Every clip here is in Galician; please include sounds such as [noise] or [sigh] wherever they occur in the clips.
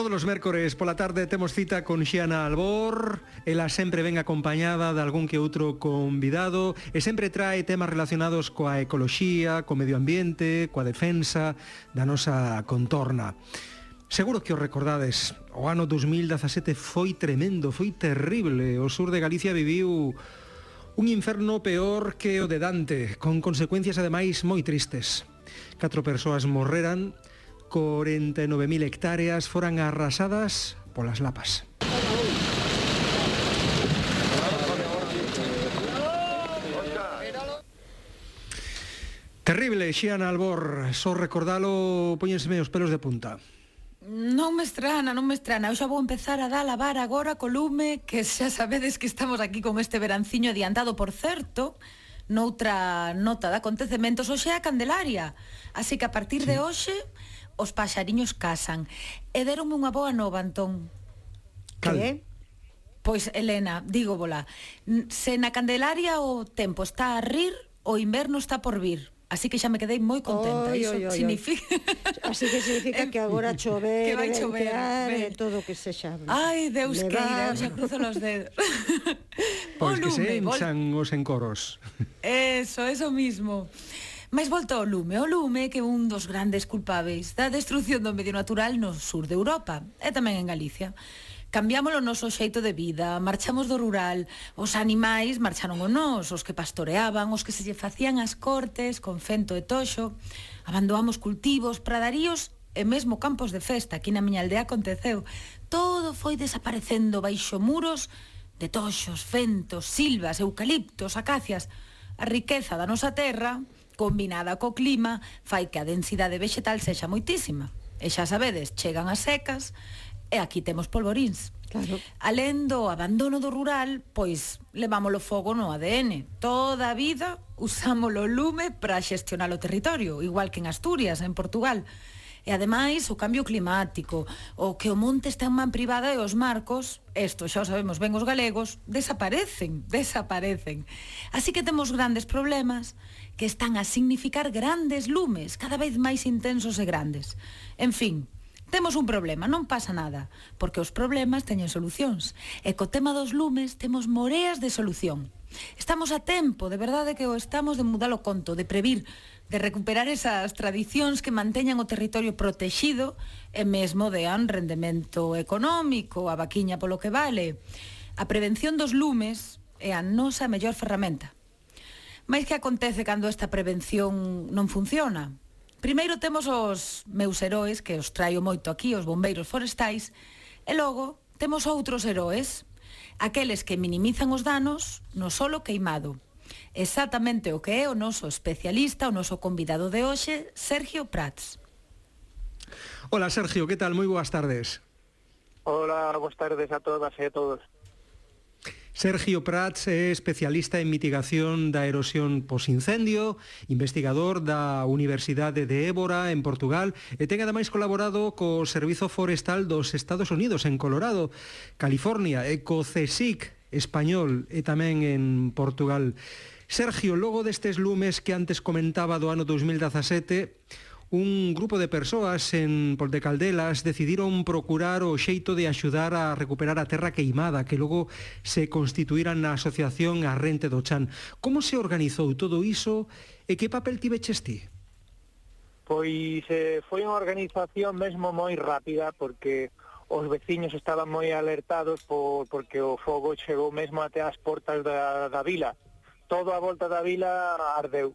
Todos os mércores pola tarde temos cita con Xiana Albor. Ela sempre ven acompañada de algún que outro convidado E sempre trae temas relacionados coa ecoloxía, co medio ambiente, coa defensa da nosa contorna. Seguro que os recordades, o ano 2017 foi tremendo, foi terrible. O sur de Galicia viviu un inferno peor que o de Dante Con consecuencias ademais moi tristes. Catro persoas morreran 49.000 hectáreas foran arrasadas polas lapas. Terrible, Xiana Albor, só recordalo, poñenseme os pelos de punta. Non me estrana, non me estrana. Eu xa vou empezar a dar a lavar agora co lume, que xa sabedes que estamos aquí con este veranciño adiantado, por certo, noutra nota de acontecementos, hoxe é a Candelaria. Así que a partir sí. de hoxe, os paxariños casan. E deronme unha boa nova, Antón. Cal? Que? Pois, Elena, digo bola, se na Candelaria o tempo está a rir, o inverno está por vir. Así que xa me quedei moi contenta, oi, iso oi, oi, significa... Así que significa que agora [laughs] chover, que vai chover, ventear, todo o que se xa. Ai, Deus Levar. que xa cruzo los dedos. [laughs] Pois o que lume, se enchan vol... os encoros. Eso, eso mismo. Mais volta ao lume, o lume que é un dos grandes culpáveis da destrucción do medio natural no sur de Europa e tamén en Galicia. Cambiamos o noso xeito de vida, marchamos do rural, os animais marcharon o nos, os que pastoreaban, os que se lle facían as cortes con fento e toxo, abandonamos cultivos, pradaríos e mesmo campos de festa, aquí na miña aldea aconteceu. Todo foi desaparecendo baixo muros de toxos, fentos, silvas, eucaliptos, acacias. A riqueza da nosa terra combinada co clima, fai que a densidade vegetal sexa moitísima. E xa sabedes, chegan as secas e aquí temos polvoríns. Claro. Alén do abandono do rural, pois levámoslo fogo no ADN. Toda a vida usámoslo lume para xestionar o territorio, igual que en Asturias, en Portugal. E ademais o cambio climático, o que o monte está en man privada e os marcos, isto xa o sabemos ben os galegos, desaparecen, [laughs] desaparecen. Así que temos grandes problemas que están a significar grandes lumes, cada vez máis intensos e grandes. En fin, Temos un problema, non pasa nada, porque os problemas teñen solucións. E co tema dos lumes temos moreas de solución. Estamos a tempo, de verdade que o estamos de mudar o conto, de previr, de recuperar esas tradicións que manteñan o territorio protexido e mesmo dean rendemento económico, a vaquiña polo que vale. A prevención dos lumes é a nosa mellor ferramenta. Mais que acontece cando esta prevención non funciona? Primeiro temos os meus heróis, que os traio moito aquí, os bombeiros forestais, e logo temos outros heróis, aqueles que minimizan os danos no solo queimado, Exactamente o que é o noso especialista, o noso convidado de hoxe, Sergio Prats. Hola Sergio, que tal? Moi boas tardes. Hola, boas tardes a todas e a todos. Sergio Prats é especialista en mitigación da erosión posincendio, investigador da Universidade de Évora en Portugal e ten ademais colaborado co Servizo Forestal dos Estados Unidos en Colorado, California e co CSIC español e tamén en Portugal. Sergio, logo destes lumes que antes comentaba do ano 2017, un grupo de persoas en Pontecaldelas decidiron procurar o xeito de axudar a recuperar a terra queimada que logo se constituíran na asociación a Rente do Chan. Como se organizou todo iso e que papel tiveches ti? Pois eh, foi unha organización mesmo moi rápida porque os veciños estaban moi alertados por, porque o fogo chegou mesmo até as portas da, da vila. Todo a volta da vila ardeu.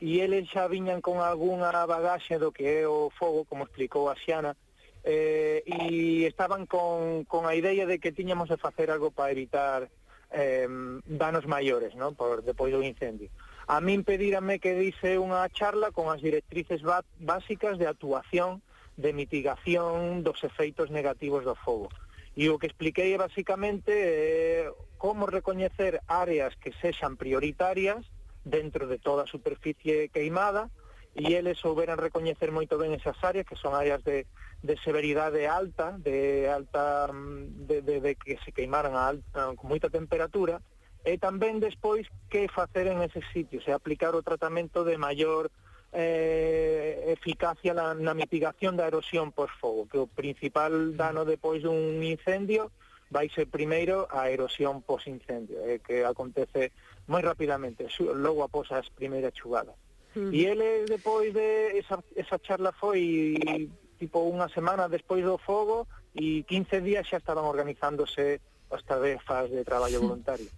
E eles xa viñan con algunha bagaxe do que é o fogo, como explicou a Xiana, eh, e estaban con, con a ideia de que tiñamos de facer algo para evitar eh, danos maiores, non? Por depois do incendio. A min pedírame que dice unha charla con as directrices básicas de actuación de mitigación dos efeitos negativos do fogo. E o que expliquei é basicamente eh, como recoñecer áreas que sexan prioritarias dentro de toda a superficie queimada e eles souberan recoñecer moito ben esas áreas que son áreas de, de severidade alta, de alta de, de, de que se queimaran a alta, con moita temperatura e tamén despois que facer en eses sitios e aplicar o tratamento de maior eh, eficacia na, na mitigación da erosión por fogo, que o principal dano depois dun incendio vai ser primeiro a erosión pos incendio, eh, que acontece moi rapidamente, logo após as primeiras chugadas. Mm. E ele depois de esa, esa charla foi tipo unha semana despois do fogo e 15 días xa estaban organizándose as tarefas de traballo [laughs] voluntario.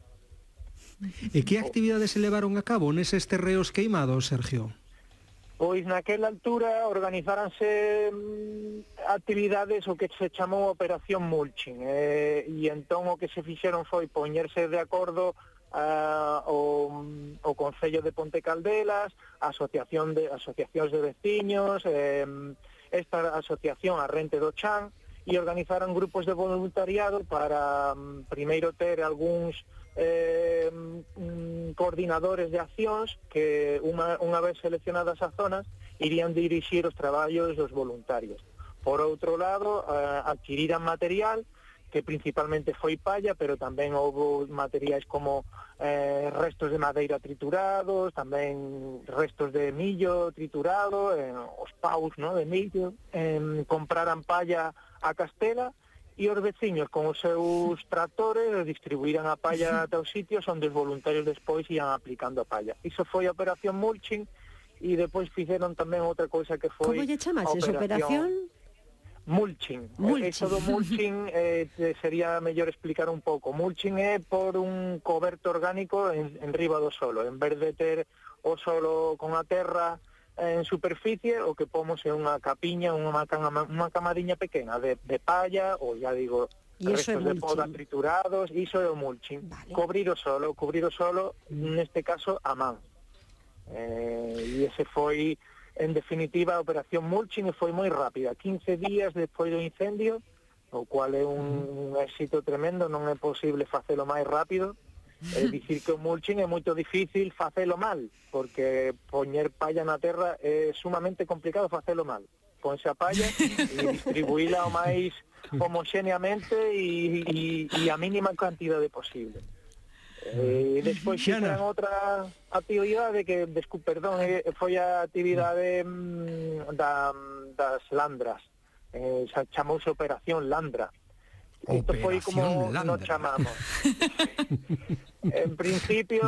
E que actividades se levaron a cabo neses terreos queimados, Sergio? Pois naquela altura organizáranse mm, actividades o que se chamou Operación Mulching eh, e entón o que se fixeron foi poñerse de acordo a, o, mm, o Concello de Ponte Caldelas, asociación de, asociacións de veciños, eh, esta asociación a Rente do Chan, e organizaron grupos de voluntariado para mm, primeiro ter algúns eh, coordinadores de accións que unha, unha vez seleccionadas as zonas irían dirixir os traballos dos voluntarios. Por outro lado, eh, adquiriran material que principalmente foi palla, pero tamén houve materiais como eh, restos de madeira triturados, tamén restos de millo triturado, eh, os paus no, de millo, eh, compraran palla a Castela, e os veciños con os seus tractores distribuíran a palla ata os sitios onde os voluntarios despois ian aplicando a palla. Iso foi a operación mulching e depois fixeron tamén outra cousa que foi Como lle chamaxe operación... operación? Mulching. Eh, mulching. Eso do mulching eh, sería mellor explicar un pouco. Mulching é por un coberto orgánico en, en riba do solo. En vez de ter o solo con a terra, en superficie o que pomos é unha capiña, unha, cama, unha camadiña pequena de, de palla ou, ya digo, ¿Y restos de poda triturados, iso é o mulching. Vale. Cubrir o solo, cubrir o solo, neste caso, a man. Eh, e ese foi, en definitiva, a operación mulching e foi moi rápida. 15 días despois do incendio, o cual é un, un éxito tremendo, non é posible facelo máis rápido, É dicir que o mulching é moito difícil facelo mal, porque poñer palla na terra é sumamente complicado facelo mal. Ponse a palla e [laughs] distribuíla o máis homoxéneamente e, e, e a mínima cantidade posible. Eh, e despois xeran outra actividade que, descu, perdón, eh, foi a actividade mm, da, mm, das landras. Eh, chamouse Operación Landra. Uh Esto fue como Lander. nos llamamos. [laughs] en principio,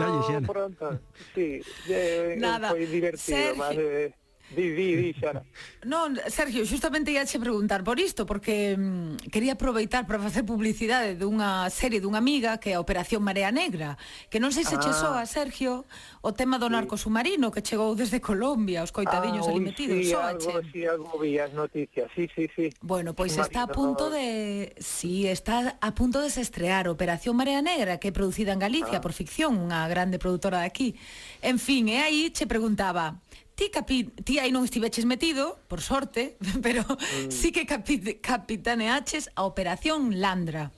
pronto, sí, eh, Nada. fue divertido, Sergio. más de Di, di, di, Xara. Non, Sergio, justamente ia che preguntar por isto, porque mm, quería aproveitar para facer publicidade dunha serie dunha amiga que é a Operación Marea Negra, que non sei se ah. che soa, Sergio, o tema do narco submarino que chegou desde Colombia, os coitadiños ah, ali metidos, sí, soa algo, che. Sí, algo vi as noticias, sí, sí, sí. Bueno, pois pues está a punto de... Sí, está a punto de se estrear Operación Marea Negra, que é producida en Galicia ah. por ficción, unha grande produtora de aquí. En fin, e aí che preguntaba, Ti, capi, ti aí non estiveches metido, por sorte, [laughs] pero mm. sí que capi, capitaneaches a Operación Landra.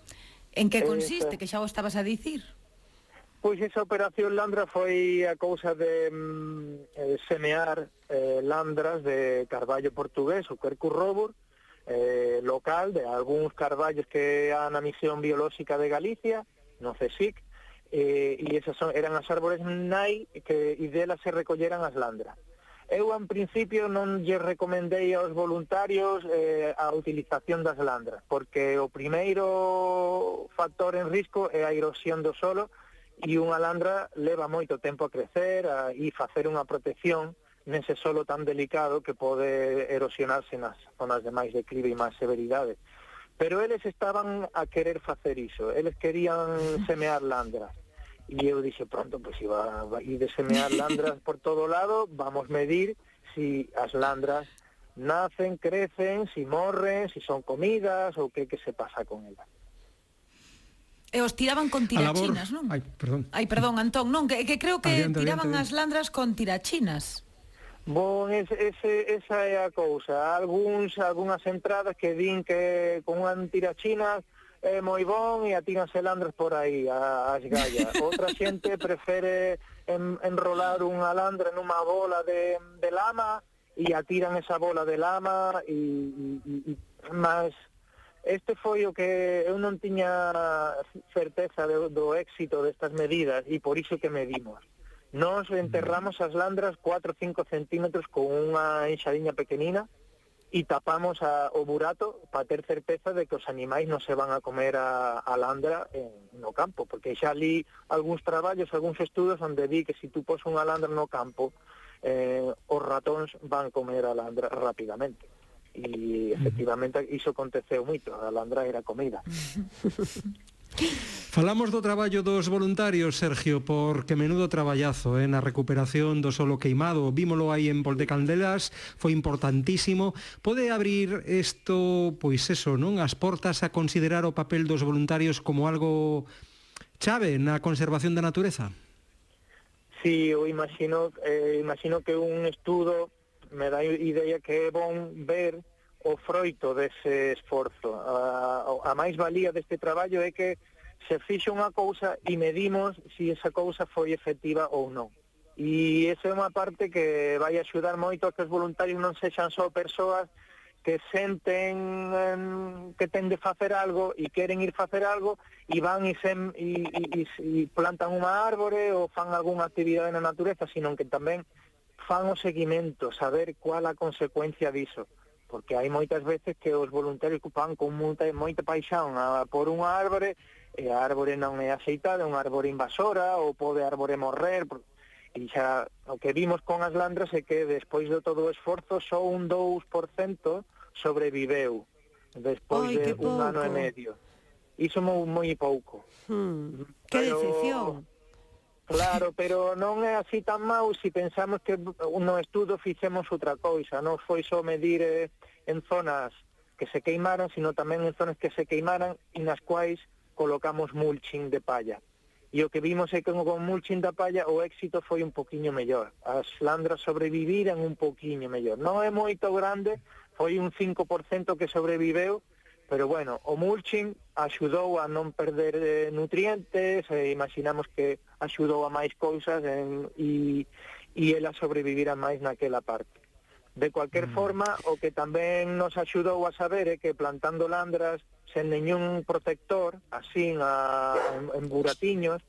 En que consiste, que xa o estabas a dicir? Pois esa Operación Landra foi a cousa de mm, eh, semear eh, landras de carballo portugués, o Quercus robur, eh, local de algúns carballos que han a misión biolóxica de Galicia, no CSIC, eh, e esas son, eran as árbores nai que, e delas se recolleran as landras. Eu, en principio, non lle recomendei aos voluntarios eh, a utilización das landras, porque o primeiro factor en risco é a erosión do solo e unha landra leva moito tempo a crecer a, e facer unha protección nese solo tan delicado que pode erosionarse nas zonas de máis declive e máis severidade. Pero eles estaban a querer facer iso, eles querían semear landras. Y eu dixe, pronto, pois pues, iba, a ir de semear landras por todo lado, vamos medir si as landras nacen, crecen, si morren, si son comidas ou que que se pasa con elas. E os tiraban con tirachinas, non? Ai, perdón. Ai, perdón, Antón, non, que, que creo que adiante, tiraban adiante, as landras con tirachinas. Bon, ese, ese, esa é a cousa. Alguns, algunhas entradas que din que con unha tirachinas Eh, é moi bon e atiranse landres por aí, as [laughs] gallas. Outra xente prefere en, enrolar unha landra nunha bola de, de lama e atiran esa bola de lama e, e, e máis este foi o que eu non tiña certeza do, do éxito destas medidas e por iso que medimos. Nos enterramos as landras 4 ou 5 centímetros con unha enxadiña pequenina e tapamos a, o burato para ter certeza de que os animais non se van a comer a, a landra en, no campo, porque xa li algúns traballos, algúns estudos onde di que se si tú pos unha landra no campo, eh, os ratóns van comer a landra rapidamente. E efectivamente iso aconteceu moito, a landra era comida. [laughs] Falamos do traballo dos voluntarios, Sergio, porque menudo traballazo eh, na recuperación do solo queimado. Vímolo aí en Pontecandelas, foi importantísimo. Pode abrir isto, pois eso, non as portas a considerar o papel dos voluntarios como algo chave na conservación da natureza? Sí, eu imagino, eh, imagino que un estudo me dá ideia que é bon ver o froito dese esforzo. A, a máis valía deste traballo é que se fixo unha cousa e medimos se si esa cousa foi efectiva ou non. E esa é unha parte que vai axudar moito a que os voluntarios non sexan só persoas que senten que ten de facer algo e queren ir facer algo e van e, sem, e, e, e plantan unha árbore ou fan algunha actividade na natureza, sino que tamén fan o seguimento, saber cuál a consecuencia diso porque hai moitas veces que os voluntarios cupan con moita, moita paixón a por unha árbore, e a árbore non é aceitada, unha árbore invasora, ou pode a árbore morrer, e xa o que vimos con as landras é que despois de todo o esforzo só un 2% sobreviveu despois Ai, de pouco. un ano e medio. Iso moi, moi pouco. Hmm. Que pero. Claro, [laughs] pero non é así tan mau se si pensamos que no estudo fixemos outra cousa, non foi só medir eh, en zonas que se queimaran, sino tamén en zonas que se queimaran e nas cuais colocamos mulching de palla. E o que vimos é que con mulching da palla o éxito foi un poquinho mellor. As landras sobreviviran un poquinho mellor. Non é moito grande, foi un 5% que sobreviveu, pero bueno, o mulching axudou a non perder eh, nutrientes, e imaginamos que axudou a máis cousas en, e, e ela sobrevivirá máis naquela parte. De cualquier mm. forma, o que tamén nos axudou a saber é que plantando landras sen neñún protector, así a, en, en buratiños,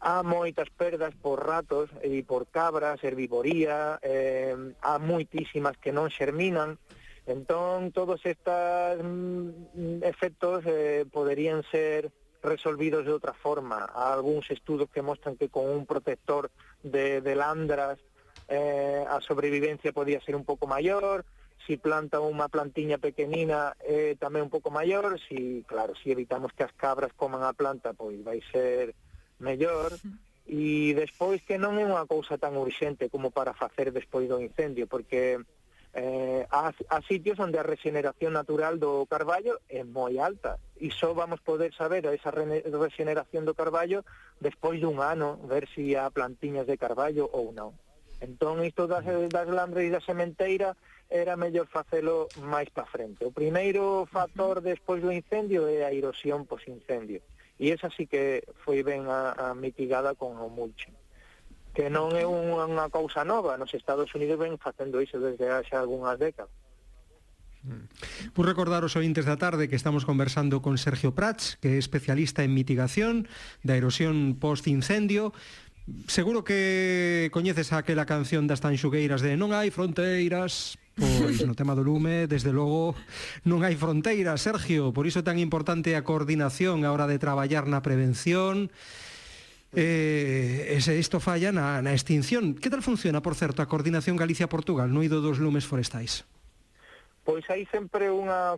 há moitas perdas por ratos e por cabras, herbivoría, eh, há moitísimas que non xerminan, entón todos estes mm, efectos eh, poderían ser resolvidos de outra forma. Há algúns estudos que mostran que con un protector de, de landras eh, a sobrevivencia podía ser un pouco maior, si planta unha plantiña pequenina eh, tamén un pouco maior, si, claro, si evitamos que as cabras coman a planta, pois vai ser mellor, e despois que non é unha cousa tan urxente como para facer despois do incendio, porque eh, há, há sitios onde a regeneración natural do carballo é moi alta, e só vamos poder saber esa regeneración do carballo despois dun ano, ver se si há plantiñas de carballo ou non. Entón, isto das, das landres da sementeira era mellor facelo máis pa frente. O primeiro factor despois do incendio é a erosión pos incendio. E esa sí que foi ben a, a mitigada con o mulching que non é unha cousa nova, nos Estados Unidos ven facendo iso desde xa algunhas décadas. Mm. Vou recordar os ointes da tarde que estamos conversando con Sergio Prats, que é especialista en mitigación da erosión post-incendio, Seguro que coñeces aquela canción das tanxugueiras de Non hai fronteiras, Pois no tema do lume, desde logo, non hai fronteiras, Sergio, por iso é tan importante a coordinación a hora de traballar na prevención. Eh, ese se isto falla na, na extinción. Que tal funciona, por certo, a coordinación Galicia-Portugal no ido dos lumes forestais? Pois hai sempre unha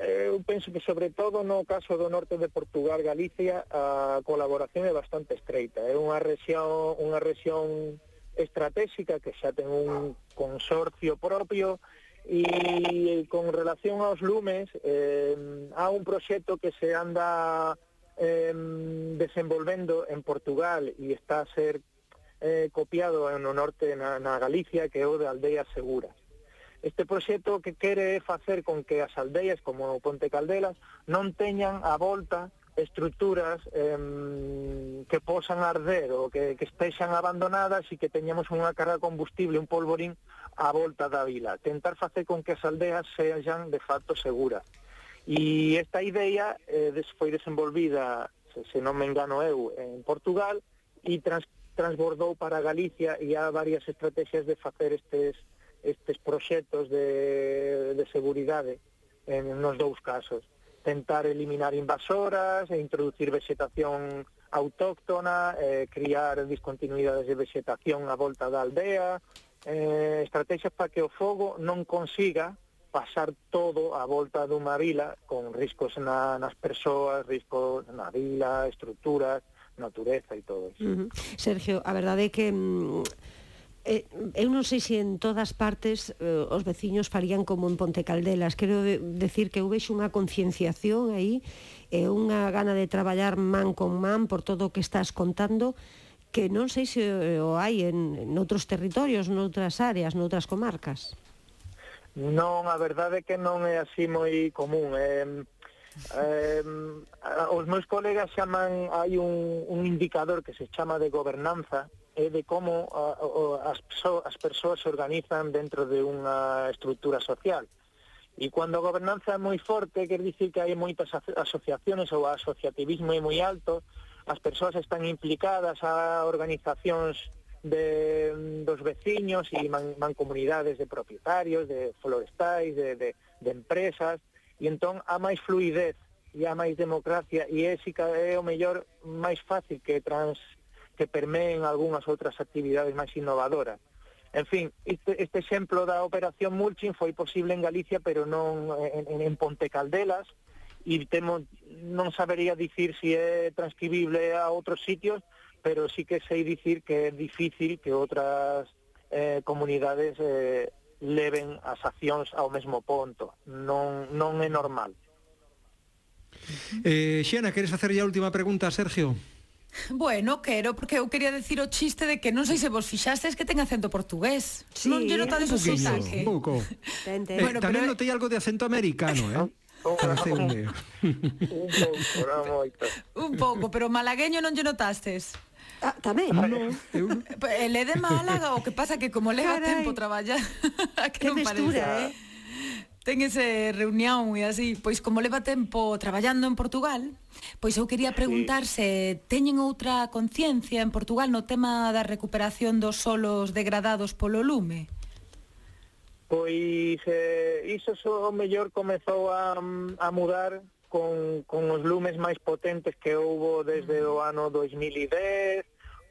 Eh, eu penso que sobre todo no caso do norte de Portugal, Galicia, a colaboración é bastante estreita. É unha rexión, unha rexión estratégica que xa ten un consorcio propio e con relación aos lumes eh, há un proxecto que se anda eh, desenvolvendo en Portugal e está a ser eh, copiado no norte na, na Galicia que é o de Aldeas Seguras Este proxecto que quere é facer con que as aldeas como Ponte Caldelas non teñan a volta estruturas eh, que posan arder ou que, que estexan abandonadas e que teñamos unha carga de combustible, un polvorín á volta da vila. Tentar facer con que as aldeas sexan de facto seguras. E esta idea eh, foi desenvolvida, se, se non me engano eu, en Portugal e trans, transbordou para Galicia e há varias estrategias de facer estes estes proxectos de, de seguridade en, nos dous casos. Tentar eliminar invasoras e introducir vegetación autóctona, eh, criar discontinuidades de vegetación á volta da aldea, eh, estrategias para que o fogo non consiga pasar todo a volta dunha vila con riscos na, nas persoas, riscos na vila, estruturas, natureza e todo iso. Uh -huh. Sergio, a verdade é que mm, Eh, eu non sei se en todas partes eh, os veciños farían como en Ponte Caldelas. Quero de, decir que eu vexo unha concienciación aí e eh, unha gana de traballar man con man por todo o que estás contando que non sei se eh, o hai en, en outros territorios, noutras áreas, noutras comarcas. Non, a verdade é que non é así moi común. Eh, eh, os meus colegas chaman, hai un, un indicador que se chama de gobernanza, é de como a, a, as, persoas, as persoas se organizan dentro de unha estrutura social. E cando a gobernanza é moi forte, quer dicir que hai moitas asociaciones ou o asociativismo é moi alto, as persoas están implicadas a organizacións de, dos veciños e man, mancomunidades de propietarios, de florestais, de, de, de empresas, e entón há máis fluidez e há máis democracia e é, si é o mellor máis fácil que trans, que permeen algunhas outras actividades máis innovadoras. En fin, este, este exemplo da operación Mulching foi posible en Galicia, pero non en, en Ponte Caldelas, e temo, non sabería dicir se si é transcribible a outros sitios, pero sí que sei dicir que é difícil que outras eh, comunidades eh, leven as accións ao mesmo ponto. Non, non é normal. Eh, Xena, queres facer a última pregunta, Sergio? Bueno, quero, porque eu quería decir o chiste de que non sei se vos fixastes que ten acento portugués. Sí, non lle notades o sotaque. Un pouco. Ten, ten. Eh, bueno, tamén pero... notei algo de acento americano, eh? [laughs] un pouco, [laughs] pero malagueño non lle notastes. Ah, tamén. Ah, no, eu... El é de Málaga, o que pasa que como leva tempo traballar... [laughs] que, que non mestura, parece. eh? ten ese reunión e así, pois como leva tempo traballando en Portugal, pois eu quería preguntar se teñen outra conciencia en Portugal no tema da recuperación dos solos degradados polo lume. Pois eh, iso só o mellor comezou a, a mudar con, con os lumes máis potentes que houbo desde mm. o ano 2010,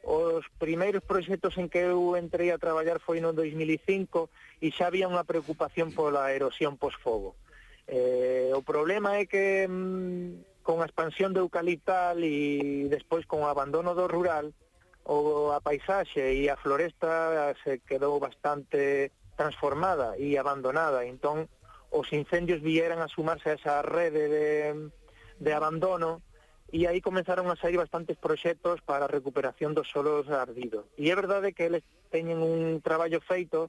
Os primeiros proxectos en que eu entrei a traballar foi no 2005 e xa había unha preocupación pola erosión posfogo. Eh, o problema é que mm, con a expansión do eucaliptal e despois con o abandono do rural, o, a paisaxe e a floresta se quedou bastante transformada e abandonada. Entón, os incendios vieran a sumarse a esa rede de, de abandono e aí comenzaron a sair bastantes proxectos para a recuperación dos solos ardidos. E é verdade que eles teñen un traballo feito,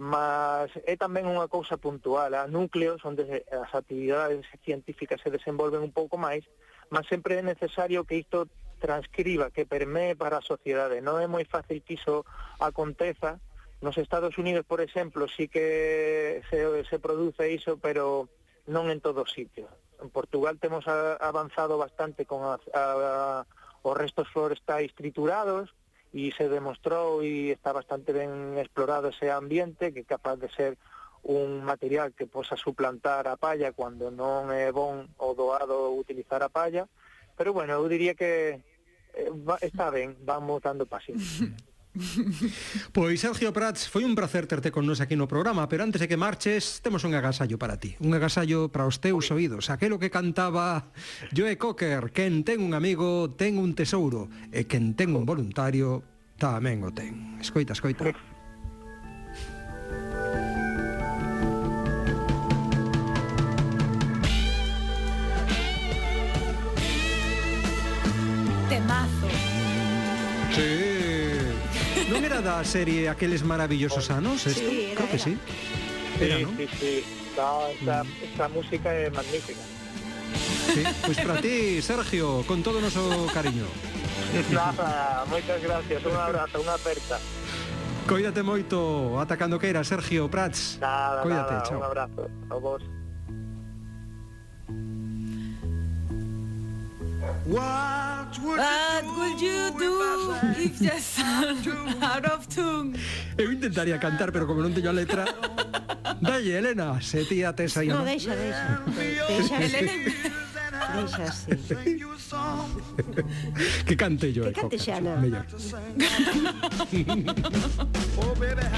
mas é tamén unha cousa puntual. A núcleos onde as actividades científicas se desenvolven un pouco máis, mas sempre é necesario que isto transcriba, que permee para a sociedade. Non é moi fácil que iso aconteza. Nos Estados Unidos, por exemplo, sí que se, se produce iso, pero non en todos os sitios en Portugal temos avanzado bastante con a, a, os restos florestais triturados e se demostrou e está bastante ben explorado ese ambiente que é capaz de ser un material que posa suplantar a palla cando non é bon ou doado utilizar a palla. Pero bueno, eu diría que eh, está ben, vamos dando pasiños [laughs] [laughs] Pois Sergio Prats, foi un placer terte con nos aquí no programa, pero antes de que marches, temos un agasallo para ti, un agasallo para os teus oídos, aquelo que cantaba Joe Cocker, quen ten un amigo ten un tesouro, e quen ten un voluntario tamén o ten. Escoita, escoita. Temazo. Sí. Non era da serie Aqueles maravillosos anos? Esto? Sí, era, Creo que era. sí. Era, sí, ¿no? sí, sí. No, esta, mm. esta música é magnífica. Sí, pois pues para ti, Sergio, con todo o noso cariño. Nada, moitas gracias, un abrazo, unha aperta. Coídate moito, atacando que era, Sergio Prats. Nada, Coídate, nada, chao. un abrazo. A vos. What would, What you, do would you do It's just out of tune. Eu intentaría cantar, pero como non teño a letra... Dalle, Elena, se tía tes aí. No, deixa, deixa. Deixa, Elena, deixa así. Que cante yo. Que eh, cante Xana. mellor.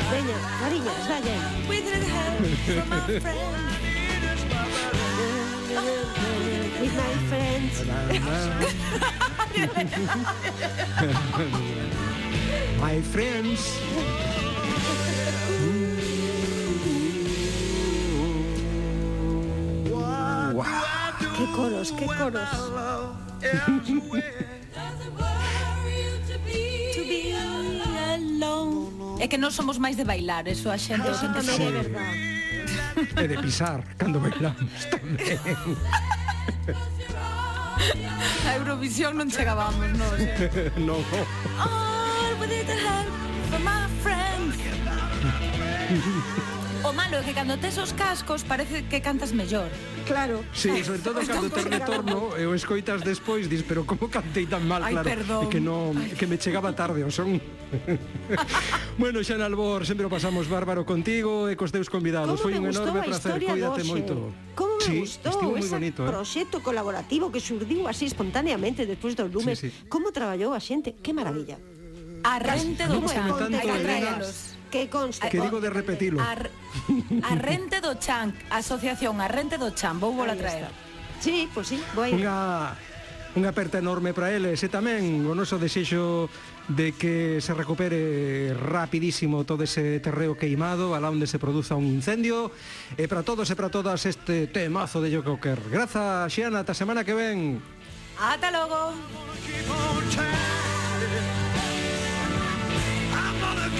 Veña, Mariñas, dalle. with my friends. my friends. wow. Qué coros, qué coros. é que non somos máis de bailar, eso a xente o sente. Sí. he de pisar cuando bailamos también. A Eurovisión non chegábamos, no, no. [laughs] [laughs] O malo é que cando tes os cascos parece que cantas mellor. Claro. Sí, sobre todo cando te retorno e o escoitas despois dis, pero como cantei tan mal, Ai, claro, perdón. que non que me chegaba tarde o son. [laughs] bueno, Xan Albor, sempre o pasamos bárbaro contigo e cos teus convidados. Como Foi un enorme placer, cuídate moito. Como me sí, gustou ese bonito, eh? proxecto colaborativo que surdiu así espontaneamente despois dos lumes. Sí, sí. Como traballou a xente, que maravilla. A rente do chan. Hai que traelos que consta que digo de repetilo Ar, Arrente do Chan Asociación Arrente do Chan vou vola traer Sí, pois pues sí, vou Unha, unha aperta enorme para eles e tamén o noso desexo de que se recupere rapidísimo todo ese terreo queimado alá onde se produza un incendio e para todos e para todas este temazo de Joe Cocker. Grazas, Xiana, ata semana que ven. Ata logo.